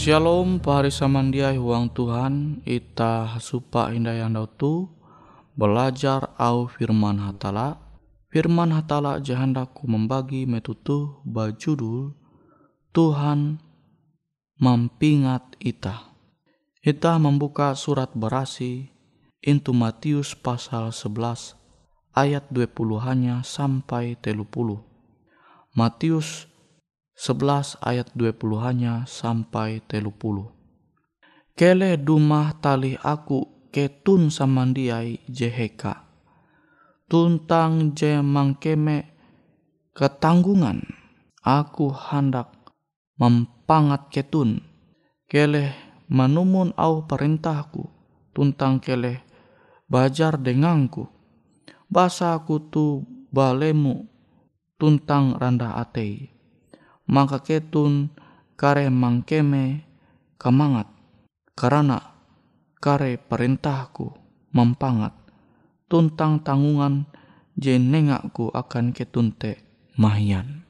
Shalom pahari samandiai huang Tuhan ita hasupa indah yang tu belajar au firman hatala. Firman hatala jahandaku membagi metutu bajudul Tuhan mampingat ita. Ita membuka surat berasi into Matius pasal 11 ayat 20 hanya sampai 30 Matius 11 ayat 20 hanya sampai telu puluh. Kele dumah tali aku ketun samandiai jeheka. Tuntang je mangkeme ketanggungan. Aku hendak mempangat ketun. Kele manumun au perintahku. Tuntang kele bajar denganku. Basa aku tu balemu tuntang randah atei. Maka ketun kare mangkeme kamangat. Karena kare perintahku mempangat. Tuntang tanggungan jenengakku akan ketunte mahian.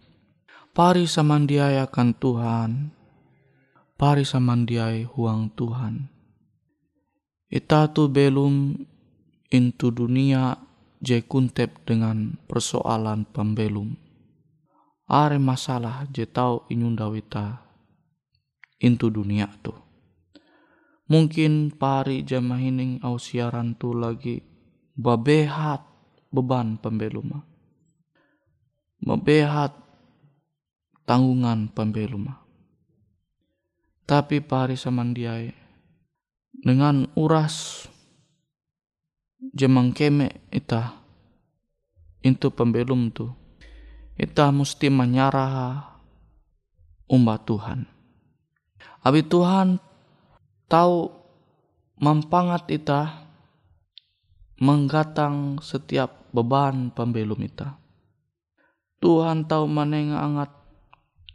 Pari samandiai akan Tuhan. Pari samandiai huang Tuhan. Ita tu belum intu dunia je kuntep dengan persoalan pembelum. Are masalah je tau inyunda wita intu dunia tu. Mungkin pari jamahining au siaran tu lagi babehat beban pembelum. Babehat tanggungan pembelum. Tapi pari samandiai dengan uras jemang keme ita itu pembelum tu ita mesti menyarah umat Tuhan. Abi Tuhan tahu mempangat ita menggatang setiap beban pembelum ita. Tuhan tahu manenga angat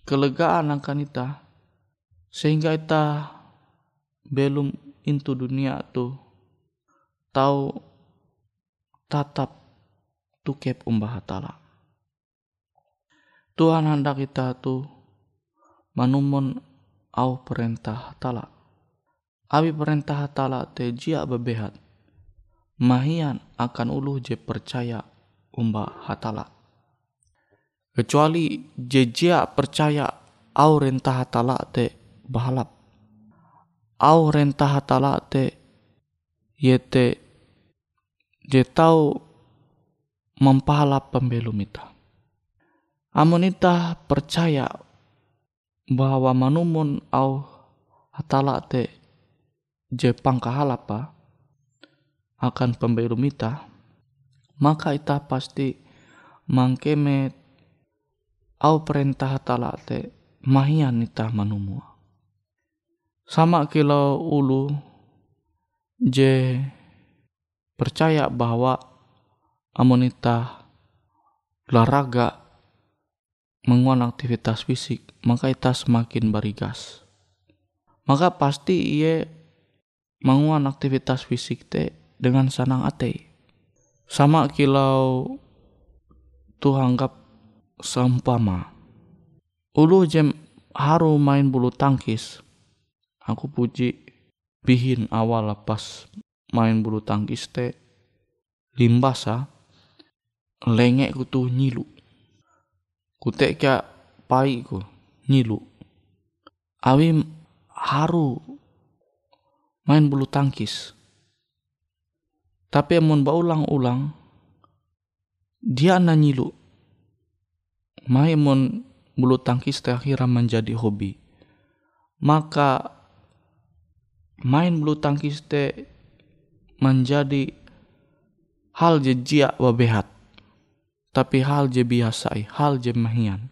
kelegaan akan ita sehingga ita belum into dunia tu tahu tatap tukep umbah hatala. Tuhan hendak kita tu manumun au perintah hatala. Abi perintah hatala te jia bebehat. Mahian akan ulu je percaya umbah hatala. Kecuali je jia percaya au rentah hatala te bahalap. Au rentah hatala te yete je tau mempalap pembelum ita. Amun ita percaya bahwa manumun au hatala te je pangkahalapa akan pembelum ita, maka ita pasti mangkeme au perintah hatala te mahian ita manumua. Sama kilau ulu je percaya bahwa amonita olahraga menguan aktivitas fisik maka kita semakin berigas. Maka pasti ia menguan aktivitas fisik te dengan sanang ate sama kilau tuh anggap seumpama. Ulu jem haru main bulu tangkis. Aku puji bihin awal pas main bulu tangkis te. Limbasa lengek ku tu nyilu ku tek kya pai ku? Nyilu. Awi haru main bulu tangkis. Tapi amun ulang-ulang dia na nyilu. Mai mon bulu tangkis teh akhirnya menjadi hobi. Maka main bulu tangkis teh menjadi hal je jia wabehat tapi hal je biasa hal je mahian.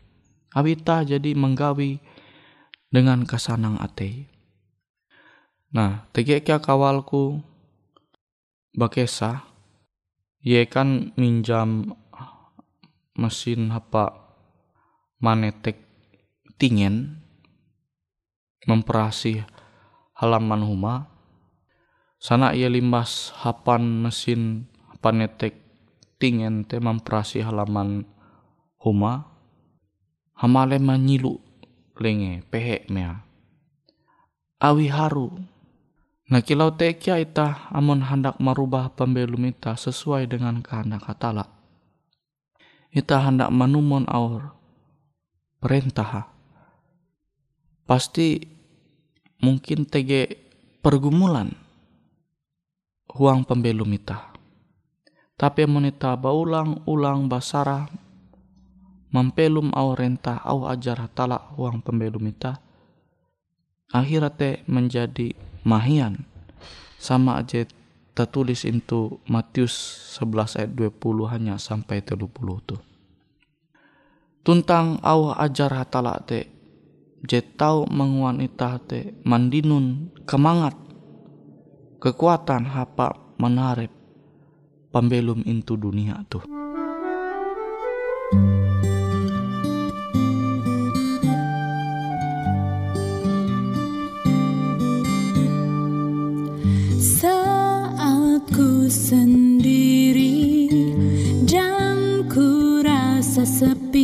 Abita jadi menggawi dengan kesanang ate nah tegek kawalku bakesa ye kan minjam mesin apa manetek tingen memperasi halaman huma. Sana ia limbas hapan mesin hapan tingen te memperasi halaman huma hamale manyilu lenge pehe mea awi haru Nah kilau tekia ita amun hendak merubah pembelum ita sesuai dengan kehendak hatala. Ita hendak manumon aur perintah. Pasti mungkin tege pergumulan huang pembelum ita. Tapi monita baulang-ulang basara mampelum au rentah au ajar hatala uang pembelum ita akhirnya te menjadi mahian. Sama aja tertulis itu Matius 11 ayat 20 hanya sampai 30 tuh tuntang au ajar hatala te je tau menguan ita te mandinun kemangat kekuatan hapa menarep pembelum into dunia tuh Saat ku sendiri dan ku rasa sepi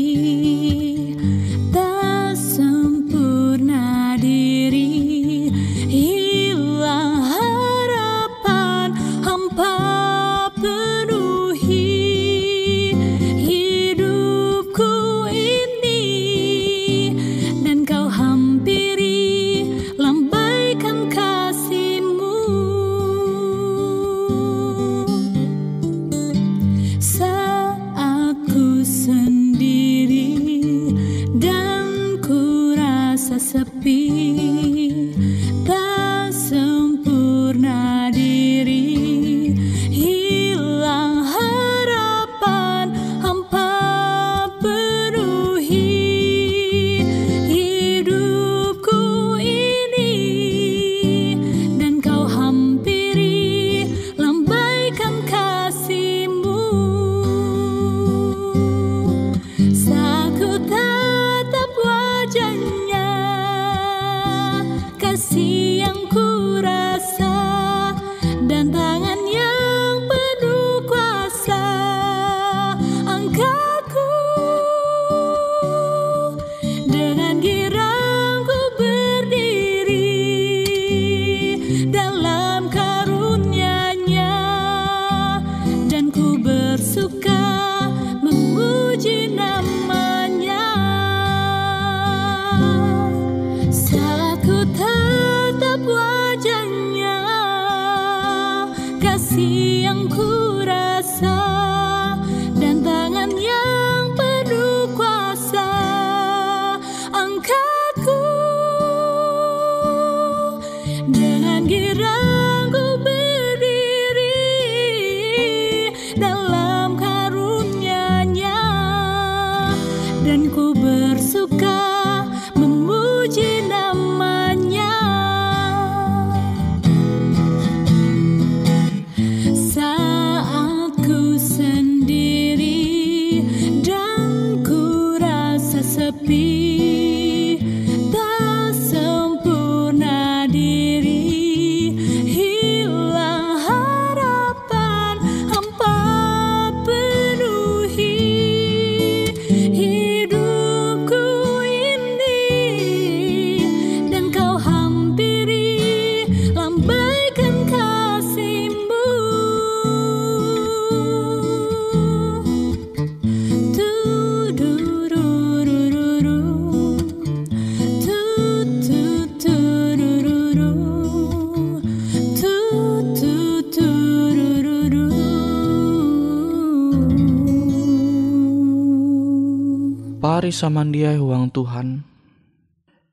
Pari samandiai huang Tuhan,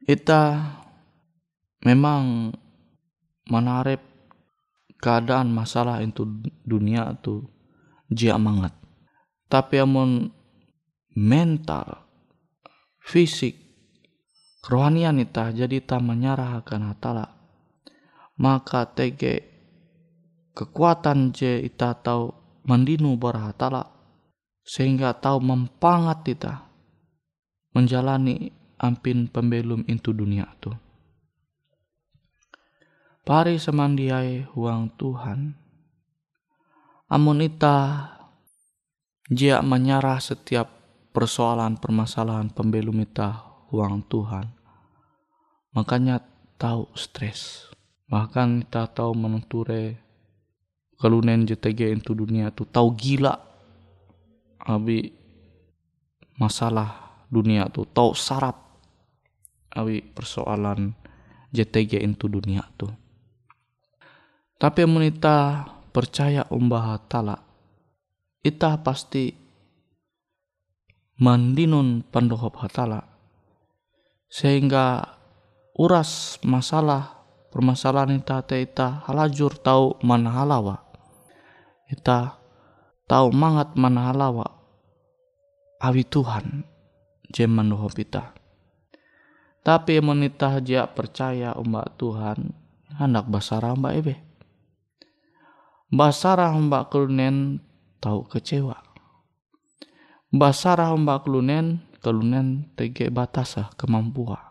ita memang menarep keadaan masalah itu dunia tu jia mangat. Tapi amun mental, fisik, kerohanian ita jadi ta menyerah akan hatala. Maka tege kekuatan je ita tahu mandinu berhatala sehingga tahu mempangat ita menjalani ampin pembelum itu dunia tu. Pari semandiai huang Tuhan. Amun ita jia menyerah setiap persoalan permasalahan pembelum ita huang Tuhan. Makanya tahu stres. Bahkan ita tahu menenture kalunen JTG itu dunia tu tahu gila. Abi masalah dunia tu tahu sarap. Abi persoalan JTG itu dunia tu. Tapi amun ita percaya umbah tala, ita pasti mandinun pandohop hatala sehingga uras masalah permasalahan ita te ita halajur tahu mana halawa. Ita tahu mangat mana halawa. Awi Tuhan jeman dohop ita tapi menita dia percaya umbak Tuhan hendak basara mbak ebe. Basara mbak kelunen tahu kecewa. Basara mbak kelunen kelunen tege batasa kemampuan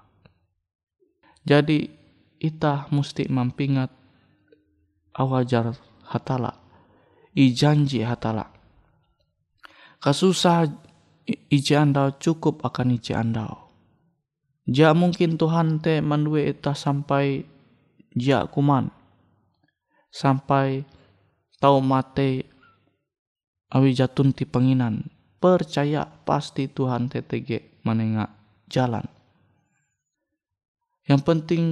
jadi ita mesti mampingat awajar hatala i janji hatala. Kasusah ije andau cukup akan ije andau. Ja mungkin Tuhan te mandue ita sampai ja kuman sampai tau mate awi jatun ti penginan. Percaya pasti Tuhan TTG menengah jalan. Yang penting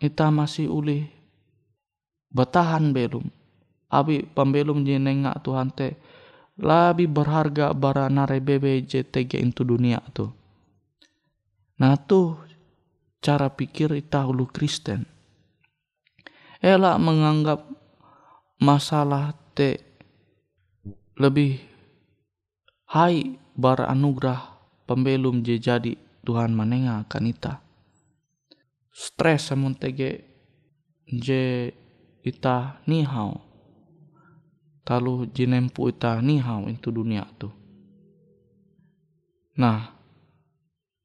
kita masih ulih bertahan belum. Abi pembelum jenengak Tuhan te lebih berharga bara nare bebe JTG itu dunia tuh. Nah tuh cara pikir kita ulu Kristen. Elak menganggap masalah te lebih hai bara anugerah pembelum je jadi Tuhan manenga akan ita. Stres samun tege je ita nihau talu jinempu ita nihau itu dunia tu. Nah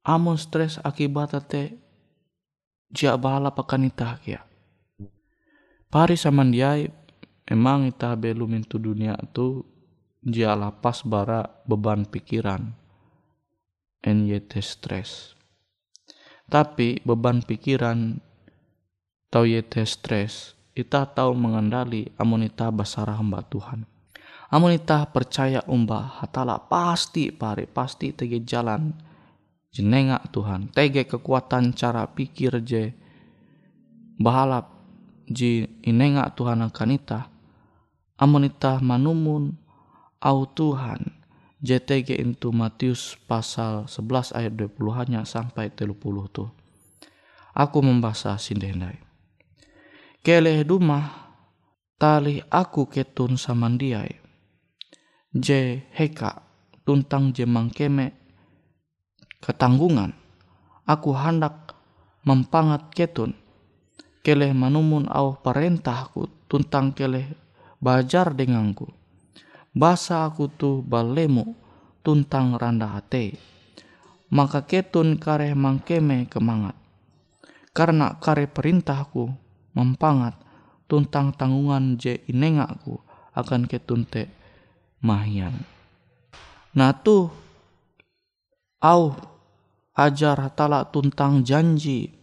amun stres akibat te jia bala pakan ita kia. Pari dia emang ita belum itu dunia tu jia lapas bara beban pikiran. NYT stres. Tapi beban pikiran tau yete stres ita tahu mengendali amun ita basarah hamba Tuhan amun ita percaya umba hatala pasti pare pasti tege jalan jenengak Tuhan tege kekuatan cara pikir je bahalap ji inengak Tuhan akan ita amun ita manumun au Tuhan JTG itu Matius pasal 11 ayat 20 hanya sampai 30 tuh. Aku membaca sindendai. Keleh dumah tali aku ketun samandiai. J heka tuntang jemang keme ketanggungan. Aku hendak mempangat ketun. Keleh manumun au perintahku tuntang keleh bajar denganku basa aku tu balemu tuntang randa hate. Maka ketun kare mangkeme kemangat. Karena kare perintahku mempangat tuntang tanggungan je inengakku akan ketun te mahian. Nah tu au ajar tala tuntang janji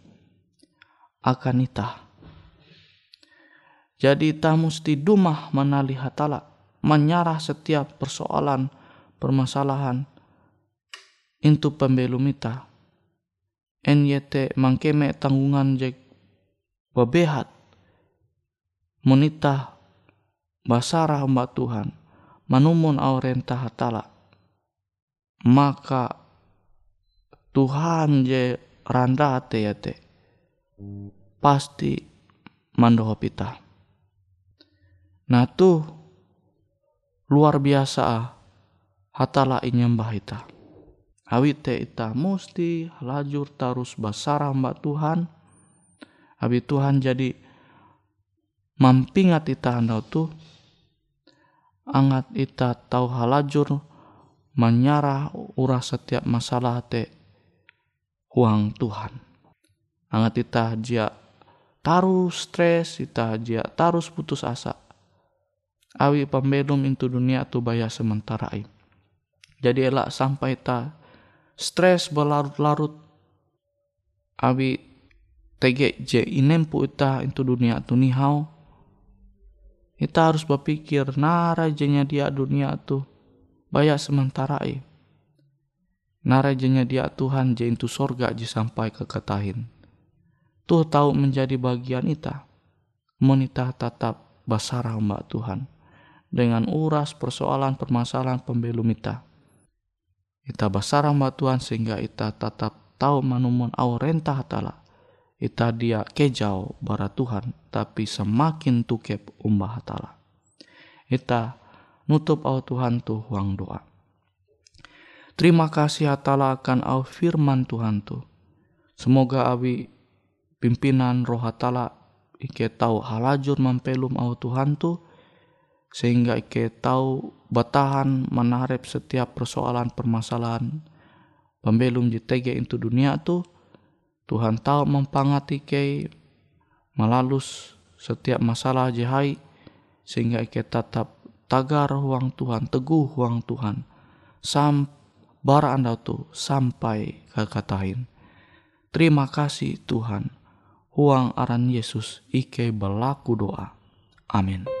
akan ita. Jadi ta musti dumah menali hatala menyarah setiap persoalan, permasalahan itu pembelum ita. NYT mangkeme tanggungan jek bebehat monita basara hamba Tuhan manumun aurenta hatala maka Tuhan je randa ate yate pasti mandoho pita nah tuh luar biasa ah. hatala inyembah ita awit te ita musti lajur tarus basara mbak Tuhan abi Tuhan jadi mampingat ita anda tu angat ita tahu halajur menyarah urah setiap masalah te huang Tuhan. Angat ita dia tarus stres ita dia tarus putus asa. Awi pembelum itu dunia tu bayar sementara ai. Jadi elak sampai ta stres berlarut-larut. Awi tege je inempu ita itu dunia tu nihau kita harus berpikir nara jenya dia dunia tu bayar sementara ai. Nara jenya dia Tuhan je itu sorga je sampai ke ketahin. Tuh tahu menjadi bagian ita. Monita tetap basarah mbak Tuhan dengan uras persoalan permasalahan pembelum ita. Ita basarang batuan sehingga ita tetap tahu manumon au rentah hatala. Ita dia kejau bara Tuhan tapi semakin tukep umbah hatala. Ita nutup au Tuhan tu huang doa. Terima kasih hatala akan au firman Tuhan tu. Semoga awi pimpinan roh hatala ike tahu halajur mampelum au Tuhan tu sehingga ike tahu batahan menarik setiap persoalan permasalahan pembelum JTG itu dunia tu Tuhan tahu mempangati ke melalus setiap masalah jahai sehingga ike tetap tagar huang Tuhan teguh huang Tuhan sam bara anda tu sampai katahin terima kasih Tuhan. Huang aran Yesus ike berlaku doa. Amin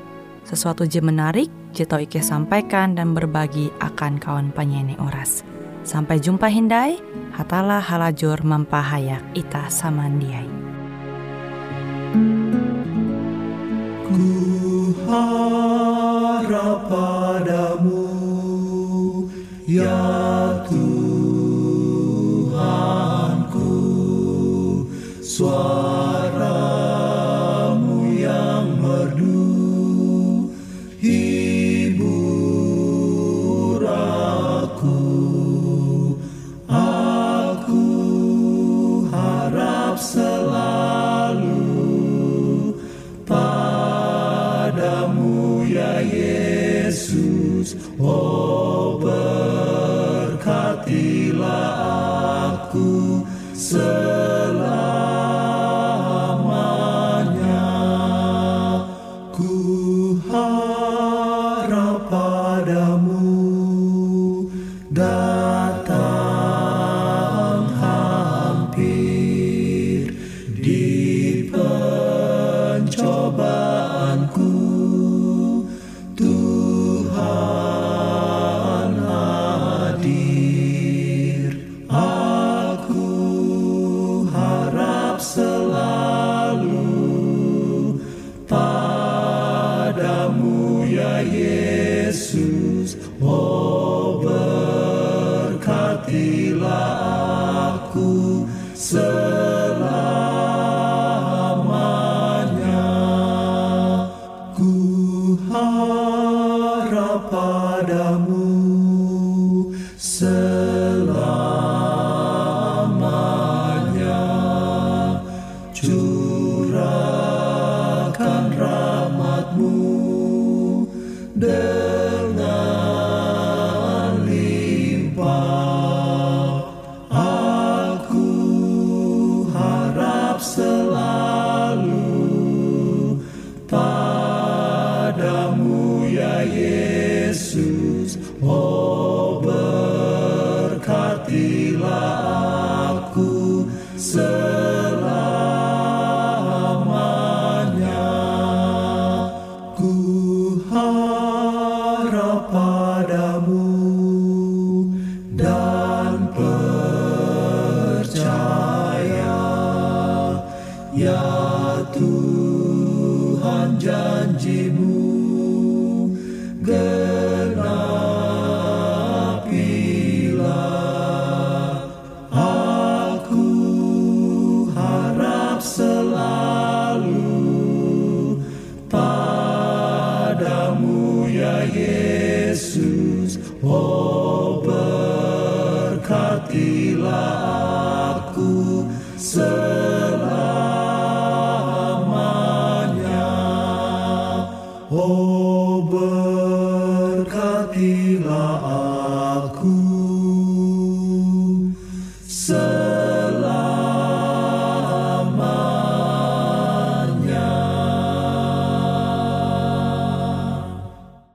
sesuatu je menarik Jito Ike sampaikan dan berbagi akan kawan penyanyi oras. Sampai jumpa Hindai, hatalah halajur mempahayak ita samandiai. Ku harap padamu, ya Tuhanku, suaramu aku Ya Tuhan janjimu